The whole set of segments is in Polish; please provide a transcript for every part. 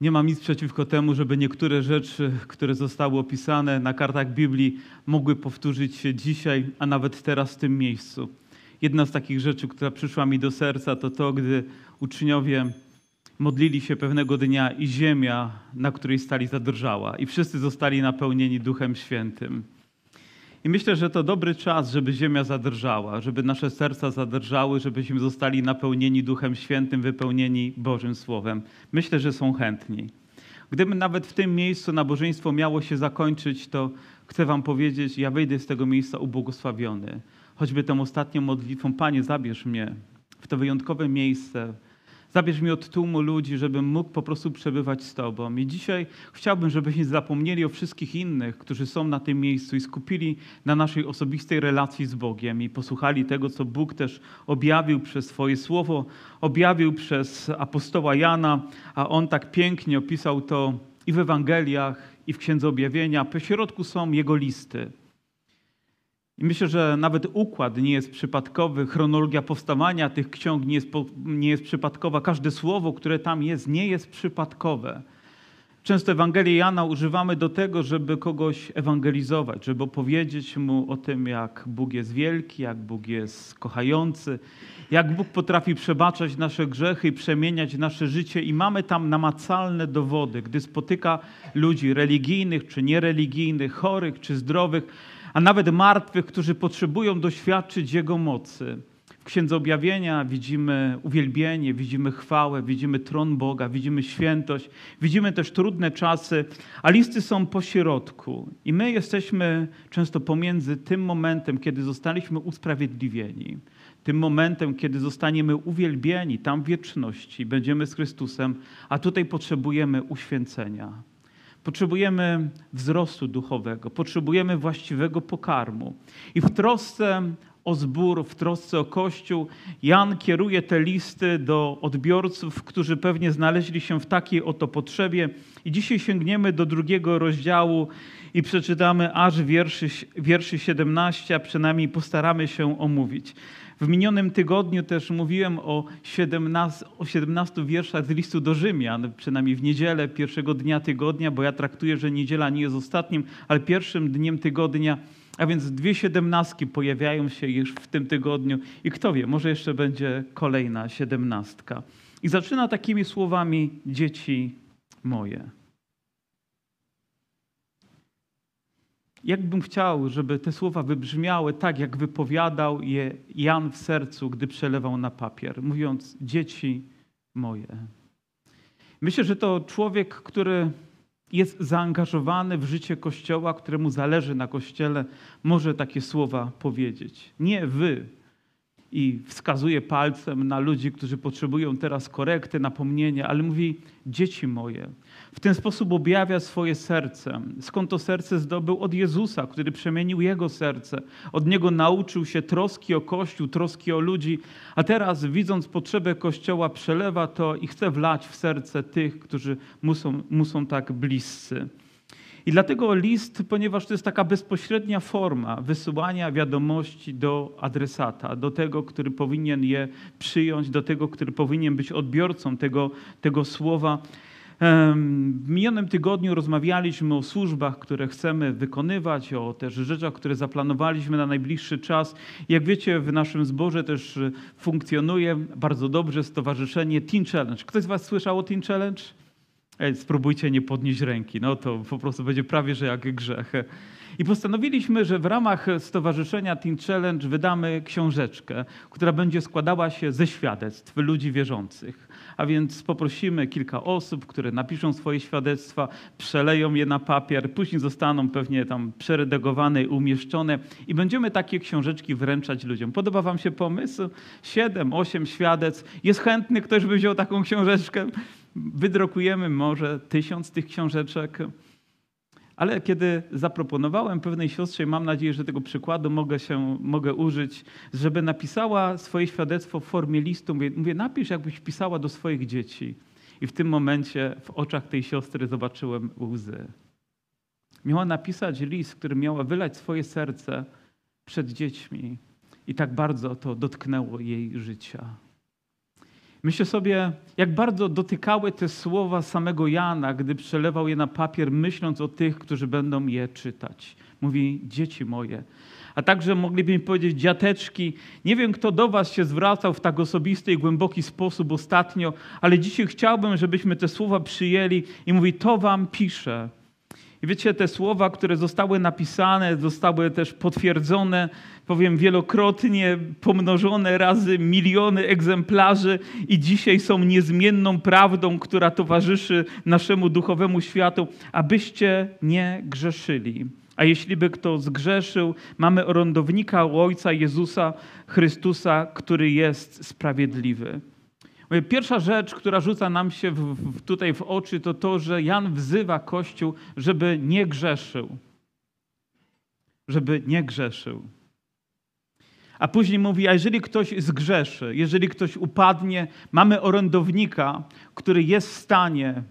Nie mam nic przeciwko temu, żeby niektóre rzeczy, które zostały opisane na kartach Biblii, mogły powtórzyć się dzisiaj, a nawet teraz w tym miejscu. Jedna z takich rzeczy, która przyszła mi do serca, to to, gdy uczniowie modlili się pewnego dnia i ziemia, na której stali, zadrżała, i wszyscy zostali napełnieni Duchem Świętym. I myślę, że to dobry czas, żeby ziemia zadrżała, żeby nasze serca zadrżały, żebyśmy zostali napełnieni Duchem Świętym, wypełnieni Bożym Słowem. Myślę, że są chętni. Gdyby nawet w tym miejscu nabożeństwo miało się zakończyć, to chcę Wam powiedzieć, ja wyjdę z tego miejsca ubłogosławiony. Choćby tą ostatnią modlitwą, Panie, zabierz mnie w to wyjątkowe miejsce, Zabierz mi od tłumu ludzi, żebym mógł po prostu przebywać z Tobą. I dzisiaj chciałbym, żebyśmy zapomnieli o wszystkich innych, którzy są na tym miejscu i skupili na naszej osobistej relacji z Bogiem i posłuchali tego, co Bóg też objawił przez swoje słowo, objawił przez apostoła Jana, a on tak pięknie opisał to i w Ewangeliach, i w Księdze Objawienia. Po środku są jego listy. I myślę, że nawet układ nie jest przypadkowy, chronologia powstawania tych ksiąg nie jest, nie jest przypadkowa, każde słowo, które tam jest, nie jest przypadkowe. Często Ewangelię Jana używamy do tego, żeby kogoś ewangelizować, żeby opowiedzieć mu o tym, jak Bóg jest wielki, jak Bóg jest kochający, jak Bóg potrafi przebaczać nasze grzechy i przemieniać nasze życie. I mamy tam namacalne dowody, gdy spotyka ludzi religijnych czy niereligijnych, chorych czy zdrowych a nawet martwych, którzy potrzebują doświadczyć Jego mocy. W Księdze Objawienia widzimy uwielbienie, widzimy chwałę, widzimy tron Boga, widzimy świętość, widzimy też trudne czasy, a listy są po środku. I my jesteśmy często pomiędzy tym momentem, kiedy zostaliśmy usprawiedliwieni, tym momentem, kiedy zostaniemy uwielbieni tam w wieczności, będziemy z Chrystusem, a tutaj potrzebujemy uświęcenia. Potrzebujemy wzrostu duchowego, potrzebujemy właściwego pokarmu. I w trosce o zbór, w trosce o Kościół, Jan kieruje te listy do odbiorców, którzy pewnie znaleźli się w takiej oto potrzebie. I dzisiaj sięgniemy do drugiego rozdziału i przeczytamy aż wierszy, wierszy 17, a przynajmniej postaramy się omówić. W minionym tygodniu też mówiłem o 17, o 17 wierszach z listu do Rzymian, przynajmniej w niedzielę pierwszego dnia tygodnia, bo ja traktuję, że niedziela nie jest ostatnim, ale pierwszym dniem tygodnia. A więc dwie siedemnastki pojawiają się już w tym tygodniu i kto wie, może jeszcze będzie kolejna siedemnastka. I zaczyna takimi słowami: Dzieci moje. Jakbym chciał, żeby te słowa wybrzmiały tak, jak wypowiadał je Jan w sercu, gdy przelewał na papier, mówiąc: Dzieci moje. Myślę, że to człowiek, który jest zaangażowany w życie Kościoła, któremu zależy na Kościele, może takie słowa powiedzieć. Nie wy, i wskazuje palcem na ludzi, którzy potrzebują teraz korekty, napomnienia, ale mówi: Dzieci moje. W ten sposób objawia swoje serce. Skąd to serce zdobył? Od Jezusa, który przemienił jego serce. Od niego nauczył się troski o Kościół, troski o ludzi, a teraz, widząc potrzebę Kościoła, przelewa to i chce wlać w serce tych, którzy mu są, mu są tak bliscy. I dlatego list, ponieważ to jest taka bezpośrednia forma wysyłania wiadomości do adresata, do tego, który powinien je przyjąć, do tego, który powinien być odbiorcą tego, tego słowa. W minionym tygodniu rozmawialiśmy o służbach, które chcemy wykonywać, o też rzeczach, które zaplanowaliśmy na najbliższy czas. Jak wiecie, w naszym zborze też funkcjonuje bardzo dobrze stowarzyszenie Teen Challenge. Ktoś z Was słyszał o Teen Challenge? Ej, spróbujcie nie podnieść ręki. No to po prostu będzie prawie, że jak grzech. I postanowiliśmy, że w ramach Stowarzyszenia Teen Challenge wydamy książeczkę, która będzie składała się ze świadectw ludzi wierzących. A więc poprosimy kilka osób, które napiszą swoje świadectwa, przeleją je na papier, później zostaną pewnie tam przeredagowane i umieszczone i będziemy takie książeczki wręczać ludziom. Podoba Wam się pomysł? Siedem, osiem świadectw. Jest chętny ktoś, by wziął taką książeczkę? Wydrukujemy może tysiąc tych książeczek. Ale kiedy zaproponowałem pewnej siostrze, i mam nadzieję, że tego przykładu mogę, się, mogę użyć, żeby napisała swoje świadectwo w formie listu, mówię, mówię, napisz, jakbyś pisała do swoich dzieci. I w tym momencie w oczach tej siostry zobaczyłem łzy. Miała napisać list, który miała wylać swoje serce przed dziećmi. I tak bardzo to dotknęło jej życia. Myślę sobie, jak bardzo dotykały te słowa samego Jana, gdy przelewał je na papier, myśląc o tych, którzy będą je czytać. Mówi, dzieci moje. A także moglibyśmy powiedzieć, dziateczki. Nie wiem, kto do Was się zwracał w tak osobisty i głęboki sposób ostatnio, ale dzisiaj chciałbym, żebyśmy te słowa przyjęli i mówi, to Wam piszę. I wiecie, te słowa, które zostały napisane, zostały też potwierdzone, powiem wielokrotnie, pomnożone razy miliony egzemplarzy i dzisiaj są niezmienną prawdą, która towarzyszy naszemu duchowemu światu, abyście nie grzeszyli. A jeśli by kto zgrzeszył, mamy orędownika u Ojca Jezusa Chrystusa, który jest sprawiedliwy. Pierwsza rzecz, która rzuca nam się w, w, tutaj w oczy, to to, że Jan wzywa Kościół, żeby nie grzeszył. Żeby nie grzeszył. A później mówi, a jeżeli ktoś zgrzeszy, jeżeli ktoś upadnie, mamy orędownika, który jest w stanie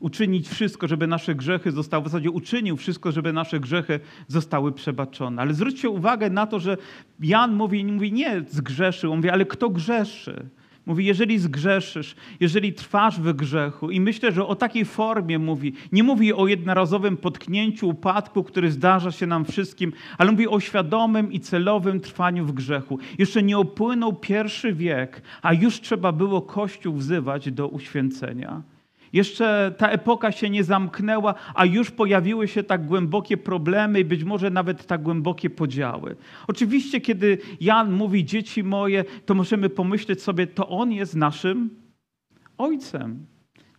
uczynić wszystko, żeby nasze grzechy zostały, w zasadzie uczynił wszystko, żeby nasze grzechy zostały przebaczone. Ale zwróćcie uwagę na to, że Jan mówi, mówi nie zgrzeszył, on mówi, ale kto grzeszy? Mówi, jeżeli zgrzeszysz, jeżeli trwasz w grzechu, i myślę, że o takiej formie mówi, nie mówi o jednorazowym potknięciu, upadku, który zdarza się nam wszystkim, ale mówi o świadomym i celowym trwaniu w grzechu. Jeszcze nie opłynął pierwszy wiek, a już trzeba było Kościół wzywać do uświęcenia. Jeszcze ta epoka się nie zamknęła, a już pojawiły się tak głębokie problemy i być może nawet tak głębokie podziały. Oczywiście, kiedy Jan mówi dzieci moje, to możemy pomyśleć sobie, to on jest naszym ojcem.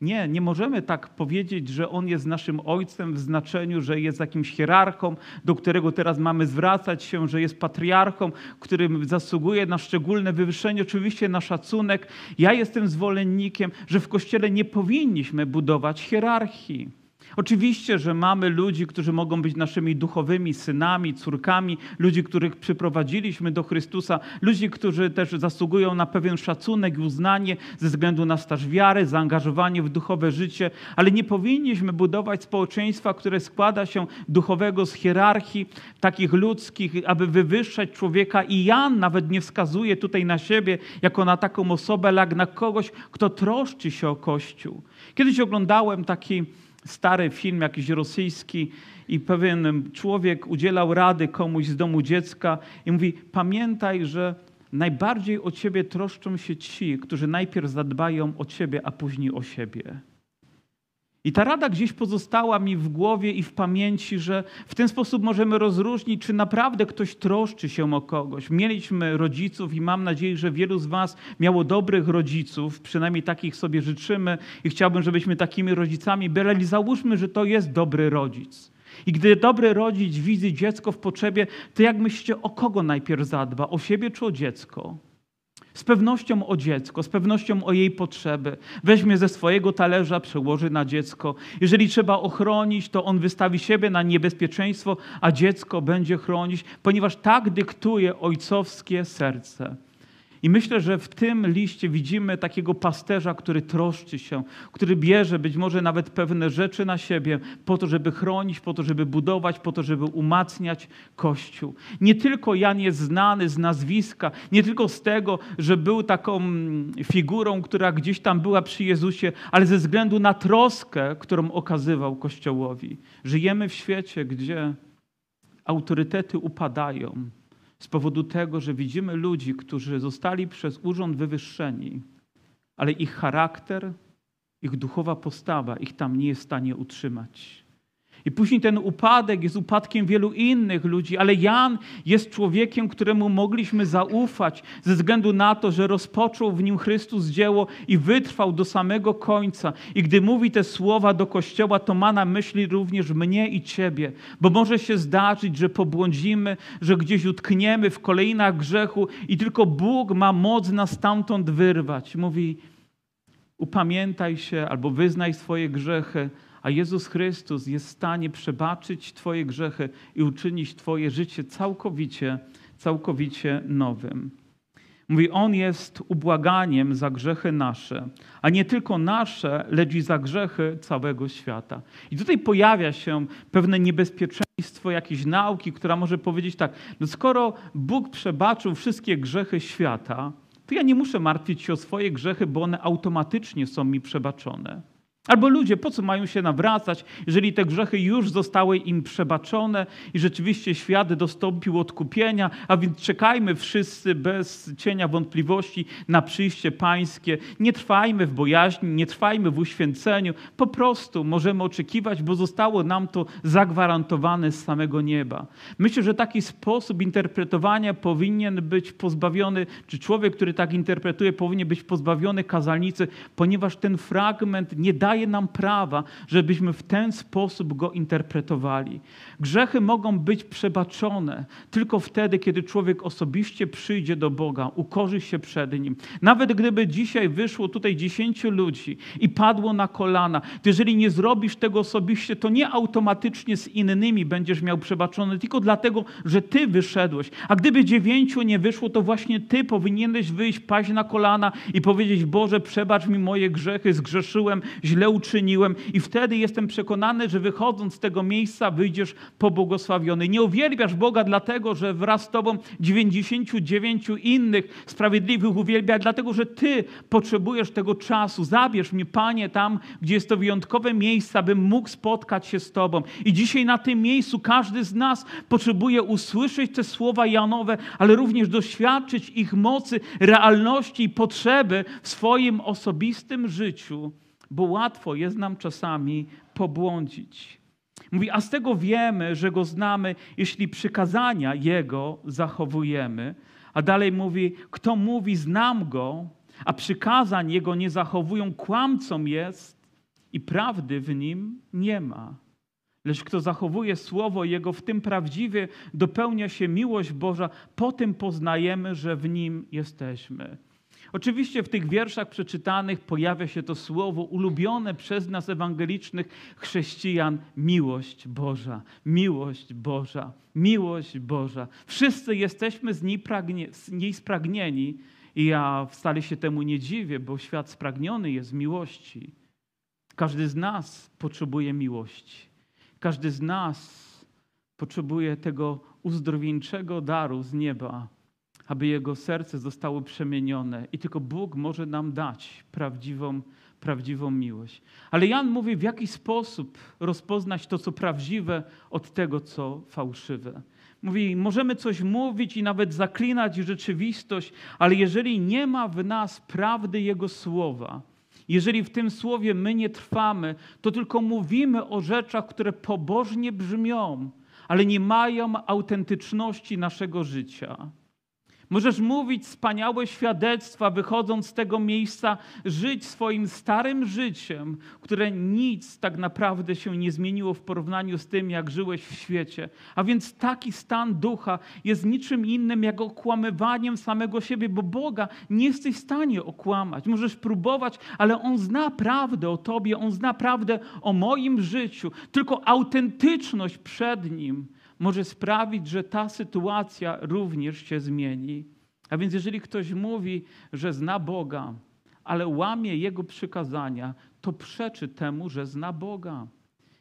Nie, nie możemy tak powiedzieć, że On jest naszym Ojcem w znaczeniu, że jest jakimś hierarchą, do którego teraz mamy zwracać się, że jest patriarchą, który zasługuje na szczególne wywyższenie, oczywiście na szacunek. Ja jestem zwolennikiem, że w Kościele nie powinniśmy budować hierarchii. Oczywiście, że mamy ludzi, którzy mogą być naszymi duchowymi synami, córkami, ludzi, których przyprowadziliśmy do Chrystusa, ludzi, którzy też zasługują na pewien szacunek i uznanie ze względu na staż wiary, zaangażowanie w duchowe życie, ale nie powinniśmy budować społeczeństwa, które składa się duchowego z hierarchii takich ludzkich, aby wywyższać człowieka. I Jan nawet nie wskazuje tutaj na siebie jako na taką osobę, jak na kogoś, kto troszczy się o Kościół. Kiedyś oglądałem taki stary film jakiś rosyjski i pewien człowiek udzielał rady komuś z domu dziecka i mówi: Pamiętaj, że najbardziej o ciebie troszczą się ci, którzy najpierw zadbają o ciebie, a później o siebie. I ta rada gdzieś pozostała mi w głowie i w pamięci, że w ten sposób możemy rozróżnić, czy naprawdę ktoś troszczy się o kogoś. Mieliśmy rodziców i mam nadzieję, że wielu z Was miało dobrych rodziców, przynajmniej takich sobie życzymy i chciałbym, żebyśmy takimi rodzicami byli. Załóżmy, że to jest dobry rodzic. I gdy dobry rodzic widzi dziecko w potrzebie, to jak myślicie, o kogo najpierw zadba? O siebie czy o dziecko? Z pewnością o dziecko, z pewnością o jej potrzeby. Weźmie ze swojego talerza, przełoży na dziecko. Jeżeli trzeba ochronić, to on wystawi siebie na niebezpieczeństwo, a dziecko będzie chronić, ponieważ tak dyktuje ojcowskie serce. I myślę, że w tym liście widzimy takiego pasterza, który troszczy się, który bierze być może nawet pewne rzeczy na siebie po to, żeby chronić, po to, żeby budować, po to, żeby umacniać Kościół. Nie tylko Jan jest znany z nazwiska, nie tylko z tego, że był taką figurą, która gdzieś tam była przy Jezusie, ale ze względu na troskę, którą okazywał Kościołowi. Żyjemy w świecie, gdzie autorytety upadają z powodu tego, że widzimy ludzi, którzy zostali przez urząd wywyższeni, ale ich charakter, ich duchowa postawa ich tam nie jest w stanie utrzymać. I później ten upadek jest upadkiem wielu innych ludzi, ale Jan jest człowiekiem, któremu mogliśmy zaufać ze względu na to, że rozpoczął w nim Chrystus dzieło i wytrwał do samego końca. I gdy mówi te słowa do Kościoła, to ma na myśli również mnie i Ciebie, bo może się zdarzyć, że pobłądzimy, że gdzieś utkniemy w kolejnach grzechu i tylko Bóg ma moc nas stamtąd wyrwać. Mówi, upamiętaj się albo wyznaj swoje grzechy, a Jezus Chrystus jest w stanie przebaczyć Twoje grzechy i uczynić Twoje życie całkowicie, całkowicie nowym. Mówi, On jest ubłaganiem za grzechy nasze, a nie tylko nasze, lecz i za grzechy całego świata. I tutaj pojawia się pewne niebezpieczeństwo jakiejś nauki, która może powiedzieć tak, no skoro Bóg przebaczył wszystkie grzechy świata, to ja nie muszę martwić się o swoje grzechy, bo one automatycznie są mi przebaczone. Albo ludzie, po co mają się nawracać, jeżeli te grzechy już zostały im przebaczone i rzeczywiście świat dostąpił odkupienia, a więc czekajmy wszyscy bez cienia wątpliwości na przyjście Pańskie. Nie trwajmy w bojaźni, nie trwajmy w uświęceniu. Po prostu możemy oczekiwać, bo zostało nam to zagwarantowane z samego nieba. Myślę, że taki sposób interpretowania powinien być pozbawiony, czy człowiek, który tak interpretuje, powinien być pozbawiony kazalnicy, ponieważ ten fragment nie daje daje nam prawa, żebyśmy w ten sposób go interpretowali. Grzechy mogą być przebaczone tylko wtedy, kiedy człowiek osobiście przyjdzie do Boga, ukorzy się przed Nim. Nawet gdyby dzisiaj wyszło tutaj dziesięciu ludzi i padło na kolana, jeżeli nie zrobisz tego osobiście, to nie automatycznie z innymi będziesz miał przebaczone, tylko dlatego, że Ty wyszedłeś. A gdyby dziewięciu nie wyszło, to właśnie Ty powinieneś wyjść, paść na kolana i powiedzieć, Boże, przebacz mi moje grzechy, zgrzeszyłem, źle źle uczyniłem i wtedy jestem przekonany, że wychodząc z tego miejsca wyjdziesz pobłogosławiony. Nie uwielbiasz Boga dlatego, że wraz z tobą 99 innych sprawiedliwych uwielbia, dlatego, że ty potrzebujesz tego czasu. Zabierz mnie, Panie, tam, gdzie jest to wyjątkowe miejsce, abym mógł spotkać się z Tobą. I dzisiaj na tym miejscu każdy z nas potrzebuje usłyszeć te słowa Janowe, ale również doświadczyć ich mocy, realności i potrzeby w swoim osobistym życiu bo łatwo jest nam czasami pobłądzić. Mówi, a z tego wiemy, że go znamy, jeśli przykazania jego zachowujemy. A dalej mówi, kto mówi, znam go, a przykazań jego nie zachowują, kłamcą jest i prawdy w nim nie ma. Lecz kto zachowuje słowo Jego, w tym prawdziwie dopełnia się miłość Boża, po tym poznajemy, że w nim jesteśmy. Oczywiście w tych wierszach przeczytanych pojawia się to słowo ulubione przez nas ewangelicznych chrześcijan miłość Boża, miłość Boża, miłość Boża. Wszyscy jesteśmy z niej, pragnie, z niej spragnieni i ja wcale się temu nie dziwię, bo świat spragniony jest miłości. Każdy z nas potrzebuje miłości. Każdy z nas potrzebuje tego uzdrowieńczego daru z nieba, aby jego serce zostało przemienione i tylko Bóg może nam dać prawdziwą, prawdziwą miłość. Ale Jan mówi, w jaki sposób rozpoznać to, co prawdziwe, od tego, co fałszywe. Mówi, możemy coś mówić i nawet zaklinać rzeczywistość, ale jeżeli nie ma w nas prawdy Jego słowa, jeżeli w tym słowie my nie trwamy, to tylko mówimy o rzeczach, które pobożnie brzmią, ale nie mają autentyczności naszego życia. Możesz mówić wspaniałe świadectwa, wychodząc z tego miejsca, żyć swoim starym życiem, które nic tak naprawdę się nie zmieniło w porównaniu z tym, jak żyłeś w świecie. A więc taki stan ducha jest niczym innym jak okłamywaniem samego siebie, bo Boga nie jesteś w stanie okłamać. Możesz próbować, ale On zna prawdę o Tobie, On zna prawdę o moim życiu. Tylko autentyczność przed Nim może sprawić, że ta sytuacja również się zmieni. A więc jeżeli ktoś mówi, że zna Boga, ale łamie Jego przykazania, to przeczy temu, że zna Boga.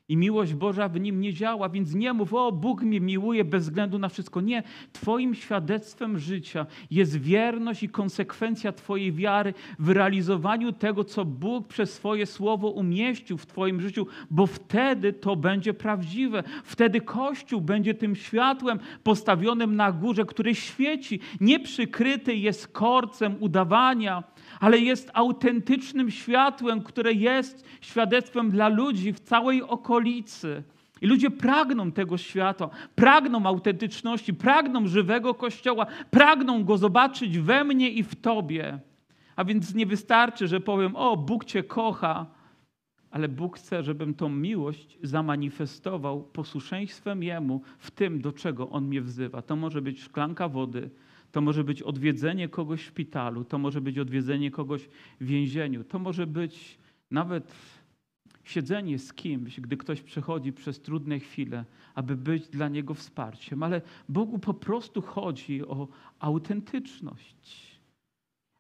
I miłość Boża w nim nie działa, więc nie mów, o Bóg mnie miłuje bez względu na wszystko. Nie, Twoim świadectwem życia jest wierność i konsekwencja Twojej wiary w realizowaniu tego, co Bóg przez swoje słowo umieścił w Twoim życiu, bo wtedy to będzie prawdziwe. Wtedy Kościół będzie tym światłem postawionym na górze, który świeci, nie przykryty jest korcem udawania ale jest autentycznym światłem, które jest świadectwem dla ludzi w całej okolicy. I ludzie pragną tego świata, pragną autentyczności, pragną żywego Kościoła, pragną go zobaczyć we mnie i w Tobie. A więc nie wystarczy, że powiem: O, Bóg Cię kocha, ale Bóg chce, żebym tą miłość zamanifestował posłuszeństwem Jemu w tym, do czego On mnie wzywa. To może być szklanka wody, to może być odwiedzenie kogoś w szpitalu, to może być odwiedzenie kogoś w więzieniu, to może być nawet siedzenie z kimś, gdy ktoś przechodzi przez trudne chwile, aby być dla niego wsparciem. Ale Bogu po prostu chodzi o autentyczność.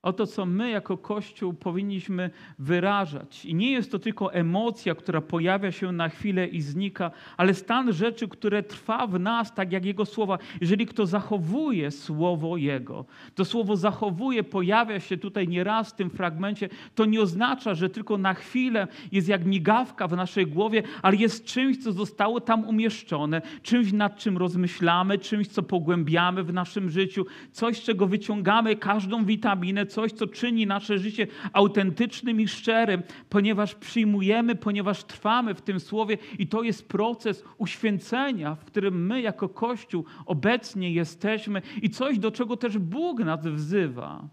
O to, co my jako Kościół powinniśmy wyrażać. I nie jest to tylko emocja, która pojawia się na chwilę i znika, ale stan rzeczy, które trwa w nas, tak jak Jego słowa. Jeżeli kto zachowuje słowo Jego, to słowo zachowuje, pojawia się tutaj nieraz w tym fragmencie, to nie oznacza, że tylko na chwilę jest jak migawka w naszej głowie, ale jest czymś, co zostało tam umieszczone, czymś, nad czym rozmyślamy, czymś, co pogłębiamy w naszym życiu, coś, z czego wyciągamy każdą witaminę, coś, co czyni nasze życie autentycznym i szczerym, ponieważ przyjmujemy, ponieważ trwamy w tym słowie i to jest proces uświęcenia, w którym my jako Kościół obecnie jesteśmy i coś, do czego też Bóg nas wzywa.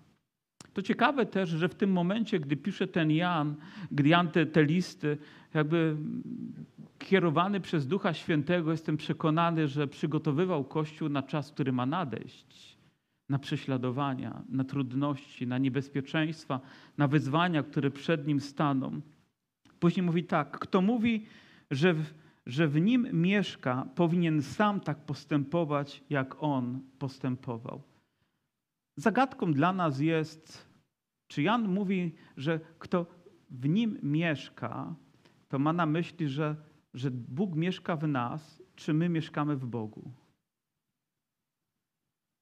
To ciekawe też, że w tym momencie, gdy pisze ten Jan, gdy Jan te, te listy, jakby kierowany przez Ducha Świętego, jestem przekonany, że przygotowywał Kościół na czas, który ma nadejść na prześladowania, na trudności, na niebezpieczeństwa, na wyzwania, które przed nim staną. Później mówi tak: Kto mówi, że w, że w nim mieszka, powinien sam tak postępować, jak on postępował. Zagadką dla nas jest, czy Jan mówi, że kto w nim mieszka, to ma na myśli, że, że Bóg mieszka w nas, czy my mieszkamy w Bogu.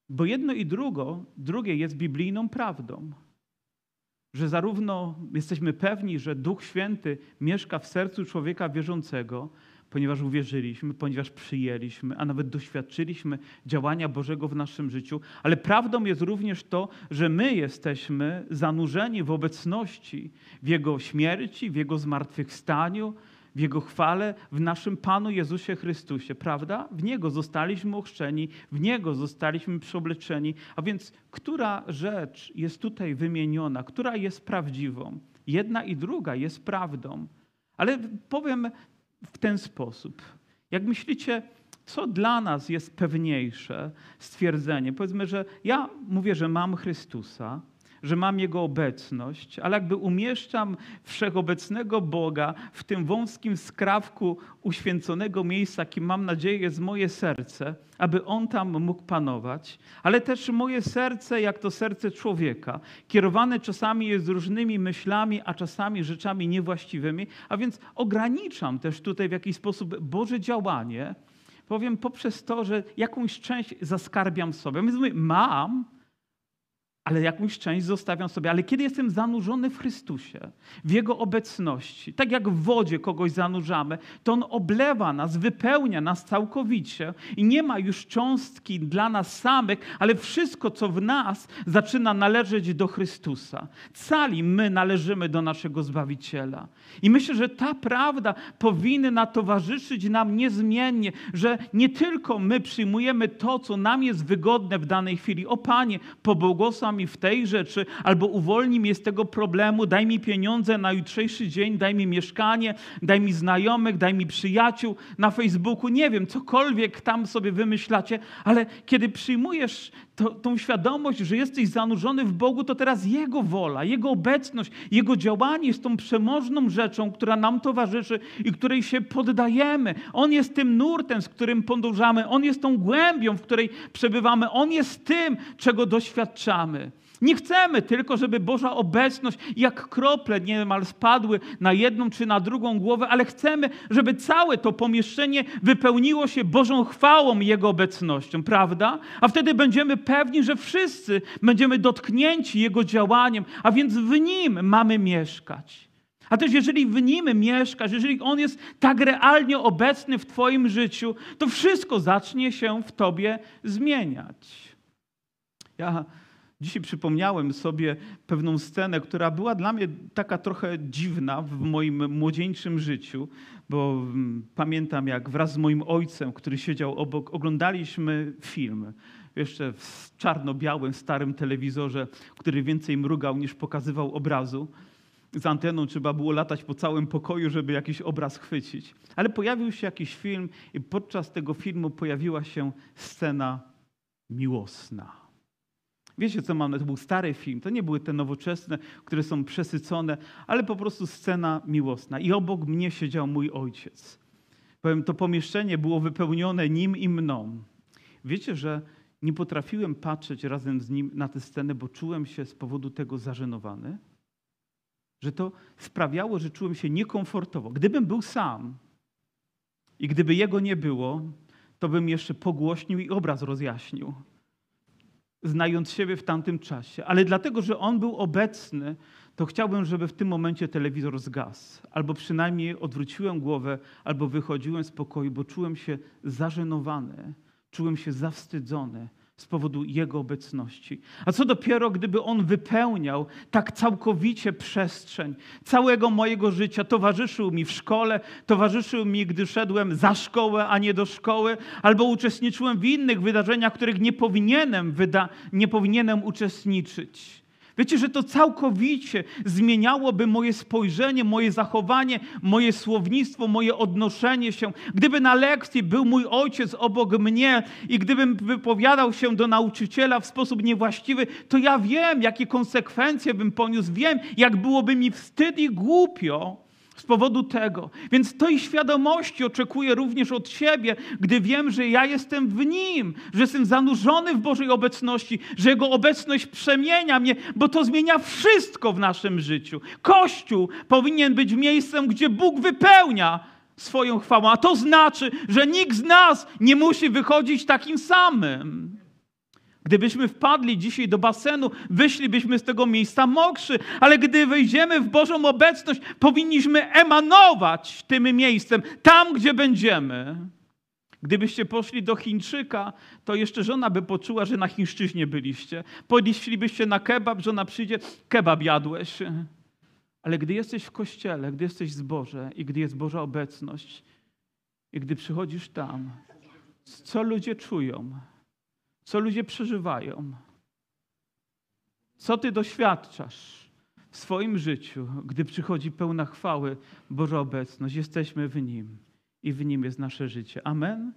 Bo jedno i drugo, drugie jest biblijną prawdą. Że zarówno jesteśmy pewni, że Duch Święty mieszka w sercu człowieka wierzącego, ponieważ uwierzyliśmy, ponieważ przyjęliśmy, a nawet doświadczyliśmy działania Bożego w naszym życiu, ale prawdą jest również to, że my jesteśmy zanurzeni w obecności, w Jego śmierci, w Jego zmartwychwstaniu, w Jego chwale, w naszym Panu Jezusie Chrystusie, prawda? W Niego zostaliśmy ochrzczeni, w Niego zostaliśmy przeobleczeni. A więc, która rzecz jest tutaj wymieniona, która jest prawdziwą? Jedna i druga jest prawdą. Ale powiem w ten sposób. Jak myślicie, co dla nas jest pewniejsze stwierdzenie? Powiedzmy, że ja mówię, że mam Chrystusa, że mam Jego obecność, ale jakby umieszczam wszechobecnego Boga w tym wąskim skrawku uświęconego miejsca, jakim mam nadzieję jest moje serce, aby On tam mógł panować, ale też moje serce, jak to serce człowieka, kierowane czasami jest różnymi myślami, a czasami rzeczami niewłaściwymi, a więc ograniczam też tutaj w jakiś sposób Boże działanie, powiem poprzez to, że jakąś część zaskarbiam sobie. Więc mówię, mam, ale jakąś część zostawiam sobie. Ale kiedy jestem zanurzony w Chrystusie, w Jego obecności, tak jak w wodzie kogoś zanurzamy, to On oblewa nas, wypełnia nas całkowicie i nie ma już cząstki dla nas samych, ale wszystko, co w nas, zaczyna należeć do Chrystusa. Cali my należymy do naszego Zbawiciela. I myślę, że ta prawda powinna towarzyszyć nam niezmiennie, że nie tylko my przyjmujemy to, co nam jest wygodne w danej chwili. O Panie, pobłogosław mi w tej rzeczy, albo uwolnij mnie z tego problemu, daj mi pieniądze na jutrzejszy dzień, daj mi mieszkanie, daj mi znajomych, daj mi przyjaciół na Facebooku, nie wiem, cokolwiek tam sobie wymyślacie, ale kiedy przyjmujesz to, tą świadomość, że jesteś zanurzony w Bogu, to teraz Jego wola, Jego obecność, Jego działanie jest tą przemożną rzeczą, która nam towarzyszy i której się poddajemy. On jest tym nurtem, z którym podążamy, On jest tą głębią, w której przebywamy, On jest tym, czego doświadczamy. Nie chcemy tylko, żeby Boża obecność jak krople niemal spadły na jedną czy na drugą głowę, ale chcemy, żeby całe to pomieszczenie wypełniło się Bożą chwałą Jego obecnością, prawda? A wtedy będziemy pewni, że wszyscy będziemy dotknięci Jego działaniem, a więc w Nim mamy mieszkać. A też jeżeli w Nim mieszkasz, jeżeli On jest tak realnie obecny w Twoim życiu, to wszystko zacznie się w Tobie zmieniać. Ja Dzisiaj przypomniałem sobie pewną scenę, która była dla mnie taka trochę dziwna w moim młodzieńczym życiu, bo mm, pamiętam jak wraz z moim ojcem, który siedział obok, oglądaliśmy film. Jeszcze w czarno-białym, starym telewizorze, który więcej mrugał niż pokazywał obrazu. Z anteną trzeba było latać po całym pokoju, żeby jakiś obraz chwycić. Ale pojawił się jakiś film i podczas tego filmu pojawiła się scena miłosna. Wiecie, co mam? To był stary film. To nie były te nowoczesne, które są przesycone, ale po prostu scena miłosna. I obok mnie siedział mój ojciec. Powiem, to pomieszczenie było wypełnione nim i mną. Wiecie, że nie potrafiłem patrzeć razem z nim na tę scenę, bo czułem się z powodu tego zażenowany, że to sprawiało, że czułem się niekomfortowo. Gdybym był sam i gdyby jego nie było, to bym jeszcze pogłośnił i obraz rozjaśnił, znając siebie w tamtym czasie. Ale dlatego, że on był obecny, to chciałbym, żeby w tym momencie telewizor zgasł. Albo przynajmniej odwróciłem głowę, albo wychodziłem z pokoju, bo czułem się zażenowany, czułem się zawstydzony z powodu Jego obecności. A co dopiero, gdyby On wypełniał tak całkowicie przestrzeń całego mojego życia, towarzyszył mi w szkole, towarzyszył mi, gdy szedłem za szkołę, a nie do szkoły, albo uczestniczyłem w innych wydarzeniach, których nie powinienem, wyda- nie powinienem uczestniczyć. Wiecie, że to całkowicie zmieniałoby moje spojrzenie, moje zachowanie, moje słownictwo, moje odnoszenie się. Gdyby na lekcji był mój ojciec obok mnie i gdybym wypowiadał się do nauczyciela w sposób niewłaściwy, to ja wiem, jakie konsekwencje bym poniósł, wiem, jak byłoby mi wstyd i głupio z powodu tego. Więc tej świadomości oczekuję również od siebie, gdy wiem, że ja jestem w Nim, że jestem zanurzony w Bożej obecności, że Jego obecność przemienia mnie, bo to zmienia wszystko w naszym życiu. Kościół powinien być miejscem, gdzie Bóg wypełnia swoją chwałą, a to znaczy, że nikt z nas nie musi wychodzić takim samym. Gdybyśmy wpadli dzisiaj do basenu, wyszlibyśmy z tego miejsca mokrzy, ale gdy wejdziemy w Bożą obecność, powinniśmy emanować tym miejscem, tam gdzie będziemy. Gdybyście poszli do Chińczyka, to jeszcze żona by poczuła, że na chińszczyźnie byliście. Podeszlibyście na kebab, żona przyjdzie, kebab jadłeś. Ale gdy jesteś w kościele, gdy jesteś z Boże i gdy jest Boża obecność i gdy przychodzisz tam, co ludzie czują? Co ludzie przeżywają, co ty doświadczasz w swoim życiu, gdy przychodzi pełna chwały Boża obecność. Jesteśmy w Nim i w Nim jest nasze życie. Amen?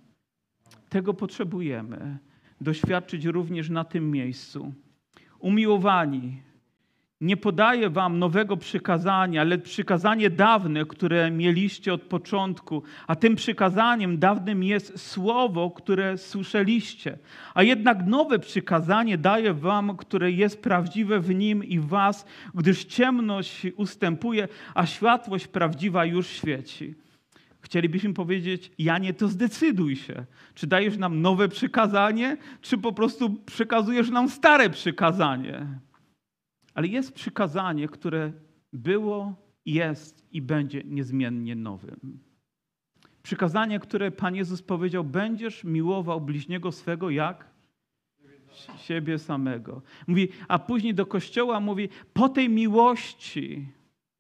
Tego potrzebujemy doświadczyć również na tym miejscu. Umiłowani, nie podaję wam nowego przykazania, lecz przykazanie dawne, które mieliście od początku, a tym przykazaniem dawnym jest słowo, które słyszeliście. A jednak nowe przykazanie daję wam, które jest prawdziwe w nim i w was, gdyż ciemność ustępuje, a światłość prawdziwa już świeci. Chcielibyśmy powiedzieć, Janie, to zdecyduj się. Czy dajesz nam nowe przykazanie, czy po prostu przekazujesz nam stare przykazanie? Ale jest przykazanie, które było, jest i będzie niezmiennie nowym. Przykazanie, które Pan Jezus powiedział: Będziesz miłował bliźniego swego jak? Siebie samego. Mówi, a później do kościoła mówi: Po tej miłości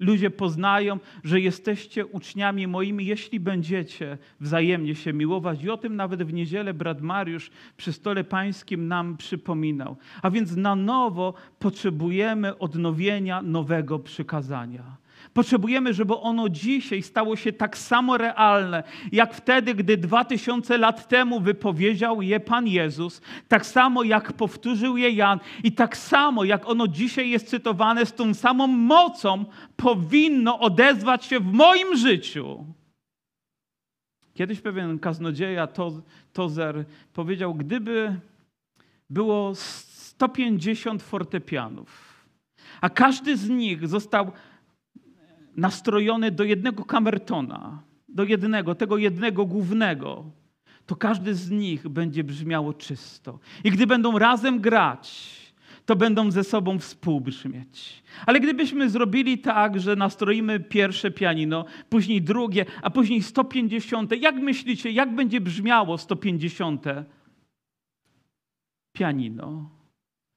Ludzie poznają, że jesteście uczniami moimi, jeśli będziecie wzajemnie się miłować. I o tym nawet w niedzielę brat Mariusz przy stole pańskim nam przypominał. A więc na nowo potrzebujemy odnowienia nowego przykazania. Potrzebujemy, żeby ono dzisiaj stało się tak samo realne, jak wtedy, gdy dwa tysiące lat temu wypowiedział je Pan Jezus, tak samo jak powtórzył je Jan i tak samo jak ono dzisiaj jest cytowane z tą samą mocą, powinno odezwać się w moim życiu. Kiedyś pewien kaznodzieja, Tozer, powiedział, gdyby było 150 fortepianów, a każdy z nich został nastrojony do jednego kamertona, do jednego, tego jednego głównego, to każdy z nich będzie brzmiało czysto. I gdy będą razem grać, to będą ze sobą współbrzmieć. Ale gdybyśmy zrobili tak, że nastroimy pierwsze pianino, później drugie, a później 150, jak myślicie, jak będzie brzmiało 150 pianino?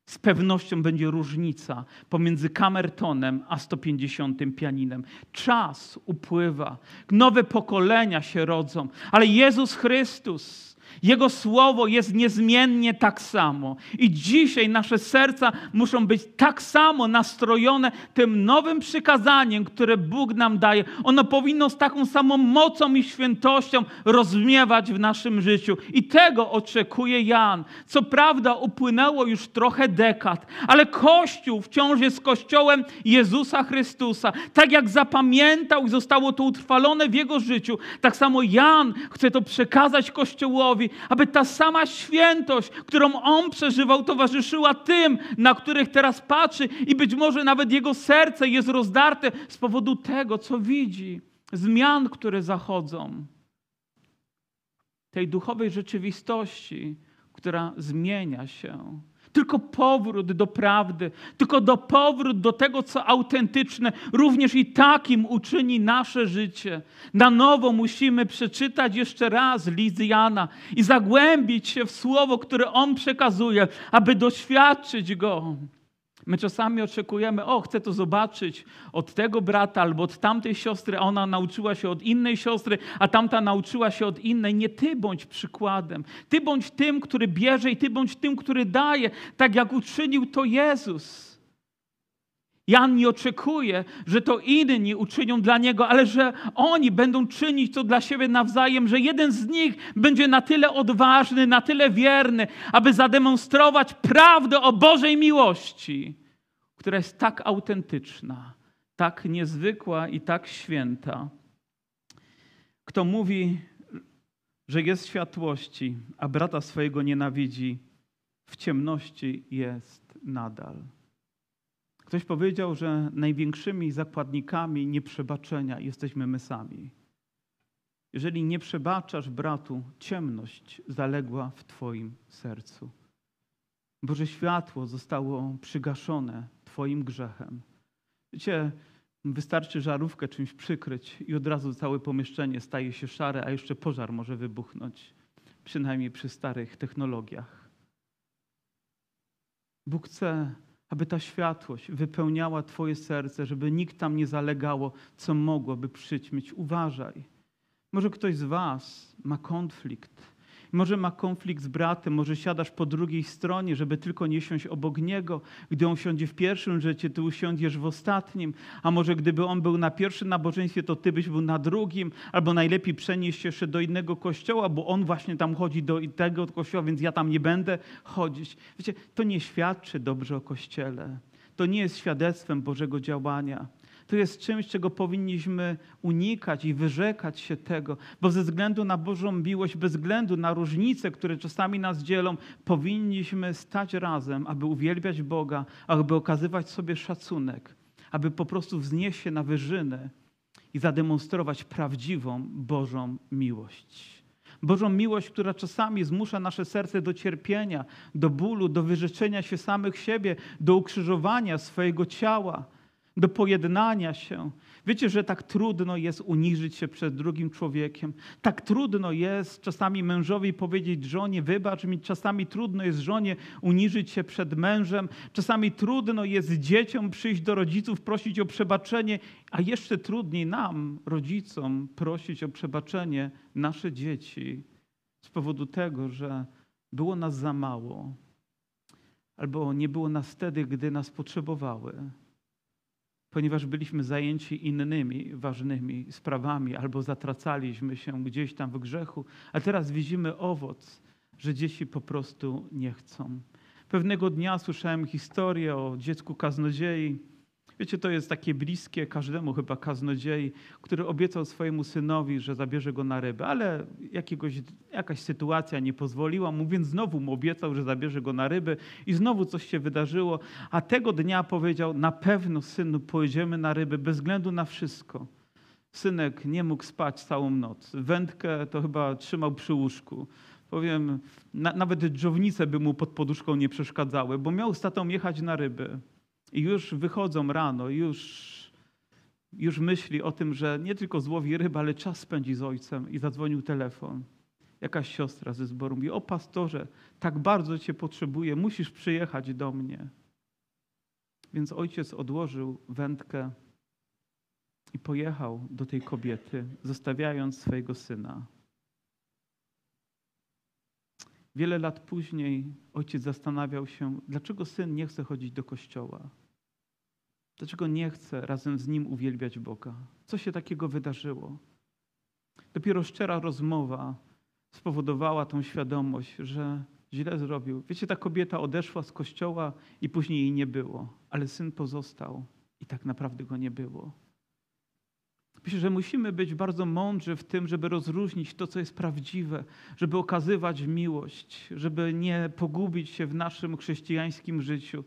Z pewnością będzie różnica pomiędzy kamertonem a 150 pianinem. Czas upływa, nowe pokolenia się rodzą, ale Jezus Chrystus jego słowo jest niezmiennie tak samo. I dzisiaj nasze serca muszą być tak samo nastrojone tym nowym przykazaniem, które Bóg nam daje. Ono powinno z taką samą mocą i świętością rozmiewać w naszym życiu. I tego oczekuje Jan. Co prawda upłynęło już trochę dekad, ale Kościół wciąż jest Kościołem Jezusa Chrystusa. Tak jak zapamiętał i zostało to utrwalone w jego życiu, tak samo Jan chce to przekazać Kościołowi aby ta sama świętość, którą On przeżywał, towarzyszyła tym, na których teraz patrzy i być może nawet Jego serce jest rozdarte z powodu tego, co widzi, zmian, które zachodzą. Tej duchowej rzeczywistości, która zmienia się tylko powrót do prawdy, tylko do powrót do tego, co autentyczne, również i takim uczyni nasze życie. Na nowo musimy przeczytać jeszcze raz list Jana i zagłębić się w słowo, które on przekazuje, aby doświadczyć go. My czasami oczekujemy, o, chcę to zobaczyć od tego brata albo od tamtej siostry, a ona nauczyła się od innej siostry, a tamta nauczyła się od innej. Nie ty bądź przykładem. Ty bądź tym, który bierze i ty bądź tym, który daje, tak jak uczynił to Jezus. Jan nie oczekuje, że to inni uczynią dla niego, ale że oni będą czynić to dla siebie nawzajem, że jeden z nich będzie na tyle odważny, na tyle wierny, aby zademonstrować prawdę o Bożej miłości, która jest tak autentyczna, tak niezwykła i tak święta. Kto mówi, że jest światłości, a brata swojego nienawidzi, w ciemności jest nadal. Ktoś powiedział, że największymi zakładnikami nieprzebaczenia jesteśmy my sami. Jeżeli nie przebaczasz bratu, ciemność zaległa w Twoim sercu. Boże światło zostało przygaszone Twoim grzechem. Wiecie, wystarczy żarówkę czymś przykryć i od razu całe pomieszczenie staje się szare, a jeszcze pożar może wybuchnąć, przynajmniej przy starych technologiach. Bóg chce aby ta światłość wypełniała Twoje serce, żeby nikt tam nie zalegało, co mogłoby przyćmić. Uważaj. Może ktoś z Was ma konflikt może ma konflikt z bratem, może siadasz po drugiej stronie, żeby tylko nie siąść obok niego. Gdy on siądzie w pierwszym życiu, ty usiądziesz w ostatnim. A może gdyby on był na pierwszym nabożeństwie, to ty byś był na drugim. Albo najlepiej przenieść się jeszcze do innego kościoła, bo on właśnie tam chodzi do tego kościoła, więc ja tam nie będę chodzić. Wiecie, to nie świadczy dobrze o Kościele. To nie jest świadectwem Bożego działania. To jest czymś, czego powinniśmy unikać i wyrzekać się tego, bo ze względu na Bożą miłość, bez względu na różnice, które czasami nas dzielą, powinniśmy stać razem, aby uwielbiać Boga, aby okazywać sobie szacunek, aby po prostu wznieść się na wyżynę i zademonstrować prawdziwą Bożą miłość. Bożą miłość, która czasami zmusza nasze serce do cierpienia, do bólu, do wyrzeczenia się samych siebie, do ukrzyżowania swojego ciała do pojednania się. Wiecie, że tak trudno jest uniżyć się przed drugim człowiekiem. Tak trudno jest czasami mężowi powiedzieć żonie, wybacz mi, czasami trudno jest żonie uniżyć się przed mężem, czasami trudno jest dzieciom przyjść do rodziców, prosić o przebaczenie, a jeszcze trudniej nam, rodzicom, prosić o przebaczenie nasze dzieci z powodu tego, że było nas za mało, albo nie było nas wtedy, gdy nas potrzebowały ponieważ byliśmy zajęci innymi ważnymi sprawami albo zatracaliśmy się gdzieś tam w grzechu, a teraz widzimy owoc, że dzieci po prostu nie chcą. Pewnego dnia słyszałem historię o dziecku kaznodziei, Wiecie, to jest takie bliskie każdemu chyba kaznodziei, który obiecał swojemu synowi, że zabierze go na ryby, ale jakiegoś, jakaś sytuacja nie pozwoliła mu, więc znowu mu obiecał, że zabierze go na ryby i znowu coś się wydarzyło, a tego dnia powiedział, na pewno synu pojedziemy na ryby bez względu na wszystko. Synek nie mógł spać całą noc. Wędkę to chyba trzymał przy łóżku. Powiem, na, nawet dżownice by mu pod poduszką nie przeszkadzały, bo miał z tatą jechać na ryby. I już wychodzą rano, już, już myśli o tym, że nie tylko złowi ryba, ale czas spędzi z ojcem i zadzwonił telefon. Jakaś siostra ze zboru mówi, o pastorze, tak bardzo cię potrzebuję, musisz przyjechać do mnie. Więc ojciec odłożył wędkę i pojechał do tej kobiety, zostawiając swojego syna. Wiele lat później ojciec zastanawiał się, dlaczego syn nie chce chodzić do kościoła. Dlaczego nie chce razem z nim uwielbiać Boga? Co się takiego wydarzyło? Dopiero szczera rozmowa spowodowała tą świadomość, że źle zrobił. Wiecie, ta kobieta odeszła z kościoła i później jej nie było, ale syn pozostał i tak naprawdę go nie było. Myślę, że musimy być bardzo mądrzy w tym, żeby rozróżnić to, co jest prawdziwe, żeby okazywać miłość, żeby nie pogubić się w naszym chrześcijańskim życiu,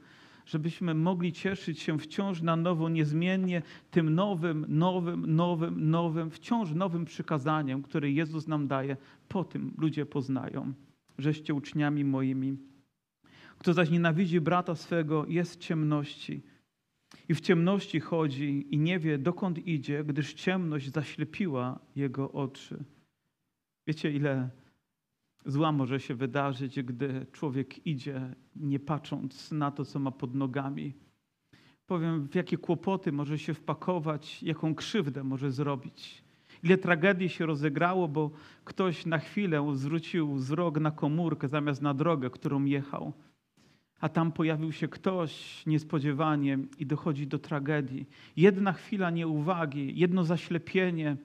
żebyśmy mogli cieszyć się wciąż na nowo, niezmiennie tym nowym, nowym, nowym, nowym, wciąż nowym przykazaniem, które Jezus nam daje. Po tym ludzie poznają, żeście uczniami moimi. Kto zaś nienawidzi brata swego, jest w ciemności i w ciemności chodzi i nie wie, dokąd idzie, gdyż ciemność zaślepiła jego oczy. Wiecie, ile zła może się wydarzyć, gdy człowiek idzie, nie patrząc na to, co ma pod nogami. Powiem, w jakie kłopoty może się wpakować, jaką krzywdę może zrobić. Ile tragedii się rozegrało, bo ktoś na chwilę zwrócił wzrok na komórkę zamiast na drogę, którą jechał a tam pojawił się ktoś niespodziewanie i dochodzi do tragedii. Jedna chwila nieuwagi, jedno zaślepienie,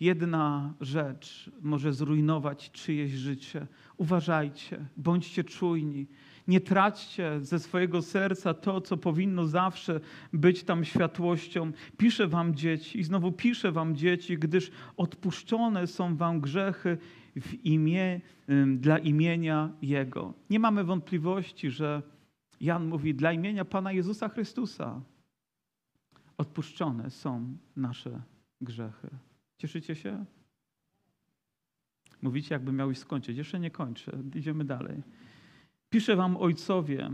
jedna rzecz może zrujnować czyjeś życie. Uważajcie, bądźcie czujni. Nie traćcie ze swojego serca to, co powinno zawsze być tam światłością. Piszę wam dzieci i znowu piszę wam dzieci, gdyż odpuszczone są wam grzechy w imię, dla imienia Jego. Nie mamy wątpliwości, że Jan mówi, dla imienia Pana Jezusa Chrystusa odpuszczone są nasze grzechy. Cieszycie się? Mówicie, jakby miałeś skończyć. Jeszcze nie kończę. Idziemy dalej. Piszę wam ojcowie,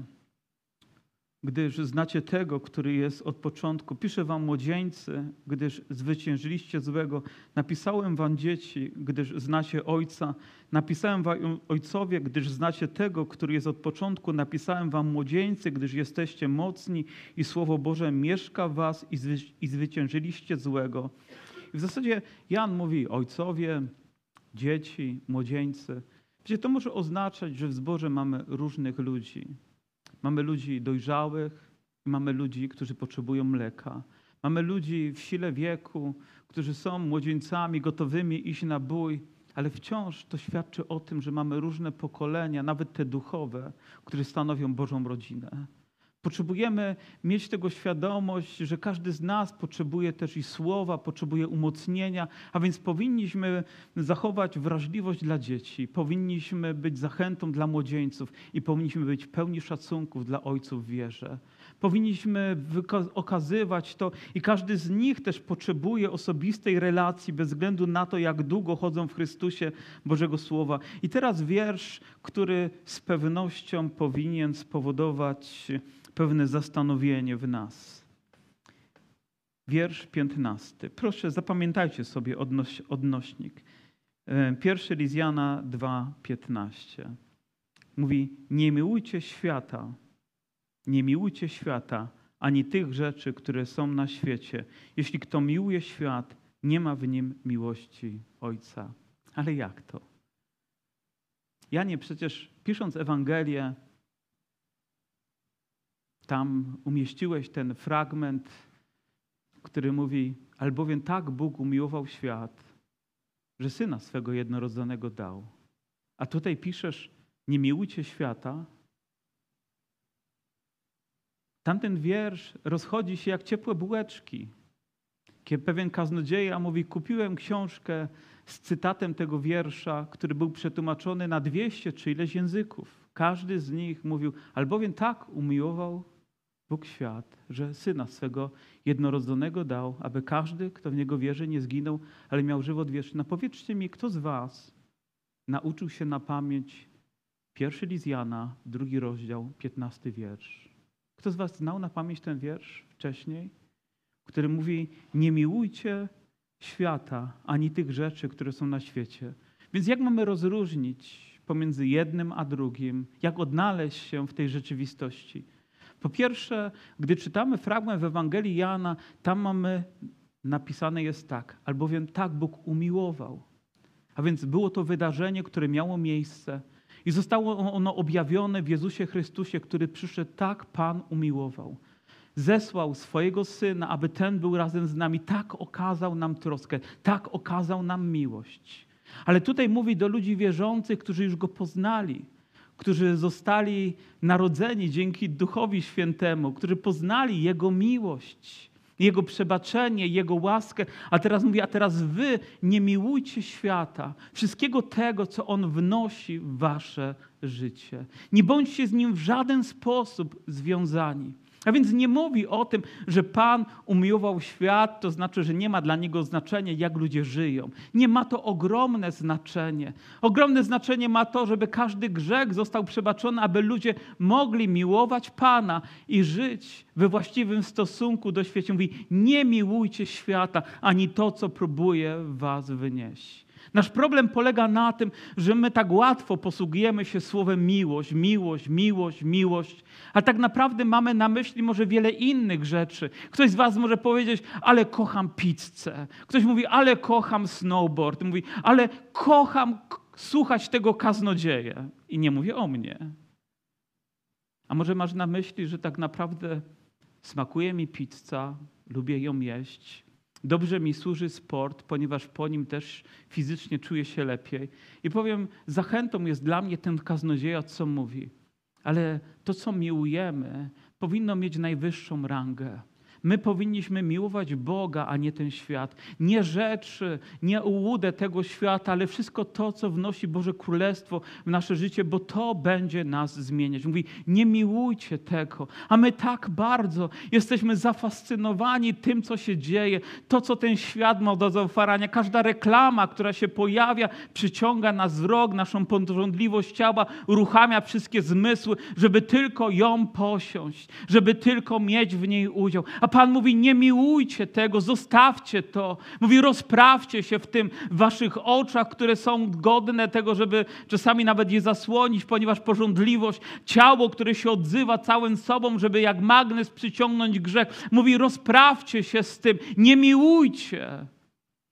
gdyż znacie tego, który jest od początku. Piszę wam młodzieńcy, gdyż zwyciężyliście złego. Napisałem wam dzieci, gdyż znacie Ojca. Napisałem wam ojcowie, gdyż znacie tego, który jest od początku. Napisałem wam młodzieńcy, gdyż jesteście mocni i Słowo Boże mieszka w was i, zwy, i zwyciężyliście złego. I w zasadzie Jan mówi ojcowie, dzieci, młodzieńcy. Wiecie, to może oznaczać, że w zborze mamy różnych ludzi. Mamy ludzi dojrzałych mamy ludzi, którzy potrzebują mleka. Mamy ludzi w sile wieku, którzy są młodzieńcami gotowymi iść na bój, ale wciąż to świadczy o tym, że mamy różne pokolenia, nawet te duchowe, które stanowią Bożą rodzinę. Potrzebujemy mieć tego świadomość, że każdy z nas potrzebuje też i słowa, potrzebuje umocnienia, a więc powinniśmy zachować wrażliwość dla dzieci, powinniśmy być zachętą dla młodzieńców i powinniśmy być pełni szacunków dla ojców w wierze. Powinniśmy okazywać to i każdy z nich też potrzebuje osobistej relacji bez względu na to, jak długo chodzą w Chrystusie Bożego Słowa. I teraz wiersz, który z pewnością powinien spowodować pewne zastanowienie w nas. Wiersz piętnasty. Proszę, zapamiętajcie sobie odnoś, odnośnik. E, pierwszy Lizjana 2,15. Mówi, nie miłujcie świata, nie miłujcie świata, ani tych rzeczy, które są na świecie. Jeśli kto miłuje świat, nie ma w nim miłości Ojca. Ale jak to? Janie przecież pisząc Ewangelię, tam umieściłeś ten fragment, który mówi: Albowiem tak Bóg umiłował świat, że syna swego jednorodzonego dał. A tutaj piszesz: Nie miłujcie świata. Tamten wiersz rozchodzi się jak ciepłe bułeczki. Kiedy pewien kaznodzieja mówi: Kupiłem książkę z cytatem tego wiersza, który był przetłumaczony na 200 czy ileś języków. Każdy z nich mówił: Albowiem tak umiłował Bóg świat, że Syna swego jednorodzonego dał, aby każdy, kto w Niego wierzy, nie zginął, ale miał żywot wieczny. No powiedzcie mi, kto z was nauczył się na pamięć pierwszy list Jana, drugi rozdział, piętnasty wiersz? Kto z was znał na pamięć ten wiersz wcześniej, który mówi, nie miłujcie świata, ani tych rzeczy, które są na świecie. Więc jak mamy rozróżnić pomiędzy jednym a drugim? Jak odnaleźć się w tej rzeczywistości? Po pierwsze, gdy czytamy fragment w Ewangelii Jana, tam mamy napisane jest tak, albowiem tak Bóg umiłował. A więc było to wydarzenie, które miało miejsce i zostało ono objawione w Jezusie Chrystusie, który przyszedł tak Pan umiłował. Zesłał swojego Syna, aby ten był razem z nami, tak okazał nam troskę, tak okazał nam miłość. Ale tutaj mówi do ludzi wierzących, którzy już Go poznali, którzy zostali narodzeni dzięki Duchowi Świętemu, którzy poznali Jego miłość. Jego przebaczenie, Jego łaskę. A teraz mówi, a teraz wy nie miłujcie świata, wszystkiego tego, co On wnosi w wasze życie. Nie bądźcie z Nim w żaden sposób związani. A więc nie mówi o tym, że Pan umiłował świat, to znaczy, że nie ma dla niego znaczenia, jak ludzie żyją. Nie ma to ogromne znaczenie. Ogromne znaczenie ma to, żeby każdy grzech został przebaczony, aby ludzie mogli miłować Pana i żyć we właściwym stosunku do świata. Mówi, nie miłujcie świata, ani to, co próbuje was wynieść. Nasz problem polega na tym, że my tak łatwo posługujemy się słowem miłość, miłość, miłość, miłość, a tak naprawdę mamy na myśli może wiele innych rzeczy. Ktoś z Was może powiedzieć, ale kocham pizzę. Ktoś mówi, ale kocham snowboard. Mówi, ale kocham słuchać tego kaznodzieje. I nie mówię o mnie. A może masz na myśli, że tak naprawdę smakuje mi pizza, lubię ją jeść, Dobrze mi służy sport, ponieważ po nim też fizycznie czuję się lepiej. I powiem, zachętą jest dla mnie ten kaznodzieja, co mówi. Ale to, co miłujemy, powinno mieć najwyższą rangę. My powinniśmy miłować Boga, a nie ten świat. Nie rzeczy, nie ułudę tego świata, ale wszystko to, co wnosi Boże Królestwo w nasze życie, bo to będzie nas zmieniać. Mówi, nie miłujcie tego. A my tak bardzo jesteśmy zafascynowani tym, co się dzieje, to, co ten świat ma do zaoferowania. Każda reklama, która się pojawia, przyciąga nas wzrok, naszą porządliwość ciała, uruchamia wszystkie zmysły, żeby tylko ją posiąść, żeby tylko mieć w niej udział. A Pan mówi: Nie miłujcie tego, zostawcie to. Mówi: Rozprawcie się w tym w waszych oczach, które są godne tego, żeby czasami nawet je zasłonić, ponieważ porządliwość, ciało, które się odzywa całym sobą, żeby jak magnes przyciągnąć grzech. Mówi: Rozprawcie się z tym, nie miłujcie.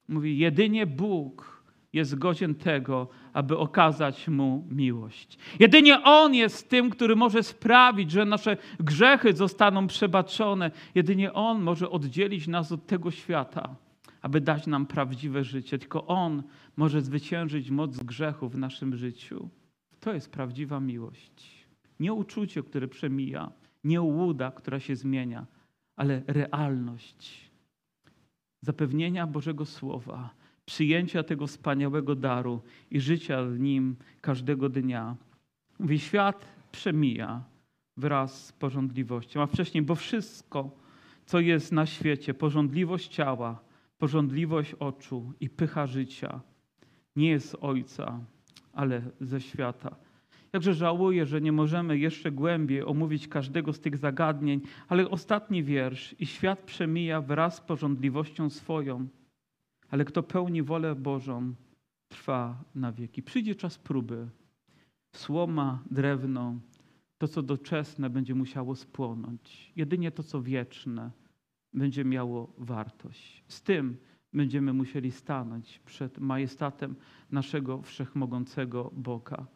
Mówi: Jedynie Bóg jest godzien tego, aby okazać Mu miłość. Jedynie On jest tym, który może sprawić, że nasze grzechy zostaną przebaczone. Jedynie On może oddzielić nas od tego świata, aby dać nam prawdziwe życie. Tylko On może zwyciężyć moc grzechu w naszym życiu. To jest prawdziwa miłość. Nie uczucie, które przemija, nie ułuda, która się zmienia, ale realność zapewnienia Bożego Słowa przyjęcia tego wspaniałego daru i życia w nim każdego dnia. Mówi, świat przemija wraz z porządliwością, a wcześniej, bo wszystko, co jest na świecie, porządliwość ciała, porządliwość oczu i pycha życia, nie jest Ojca, ale ze świata. Jakże żałuję, że nie możemy jeszcze głębiej omówić każdego z tych zagadnień, ale ostatni wiersz i świat przemija wraz z porządliwością swoją ale kto pełni wolę Bożą, trwa na wieki. Przyjdzie czas próby. Słoma, drewno, to co doczesne będzie musiało spłonąć. Jedynie to co wieczne będzie miało wartość. Z tym będziemy musieli stanąć przed majestatem naszego wszechmogącego Boga.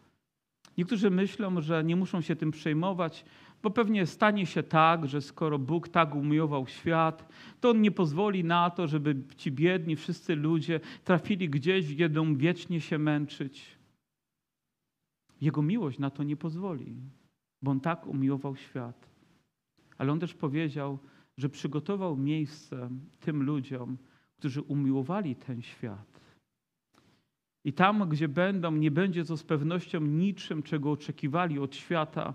Niektórzy myślą, że nie muszą się tym przejmować, bo pewnie stanie się tak, że skoro Bóg tak umiłował świat, to On nie pozwoli na to, żeby ci biedni wszyscy ludzie trafili gdzieś, gdzie będą wiecznie się męczyć. Jego miłość na to nie pozwoli, bo On tak umiłował świat. Ale On też powiedział, że przygotował miejsce tym ludziom, którzy umiłowali ten świat. I tam, gdzie będą, nie będzie to z pewnością niczym, czego oczekiwali od świata,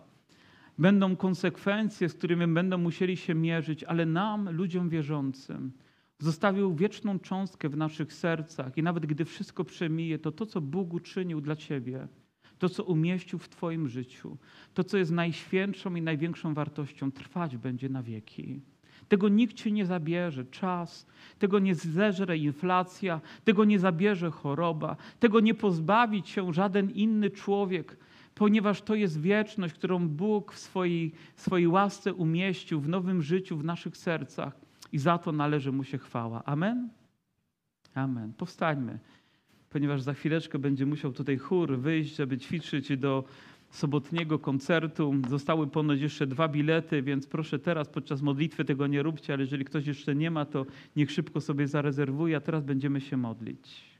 Będą konsekwencje, z którymi będą musieli się mierzyć, ale nam, ludziom wierzącym, zostawił wieczną cząstkę w naszych sercach i nawet gdy wszystko przemije, to to, co Bóg uczynił dla Ciebie, to, co umieścił w Twoim życiu, to, co jest najświętszą i największą wartością, trwać będzie na wieki. Tego nikt ci nie zabierze. Czas, tego nie zeżre inflacja, tego nie zabierze choroba, tego nie pozbawi się żaden inny człowiek, ponieważ to jest wieczność, którą Bóg w swojej, swojej łasce umieścił w nowym życiu w naszych sercach i za to należy Mu się chwała. Amen? Amen. Powstańmy, ponieważ za chwileczkę będzie musiał tutaj chór wyjść, żeby ćwiczyć do sobotniego koncertu. Zostały ponoć jeszcze dwa bilety, więc proszę teraz podczas modlitwy tego nie róbcie, ale jeżeli ktoś jeszcze nie ma, to niech szybko sobie zarezerwuje, a teraz będziemy się modlić.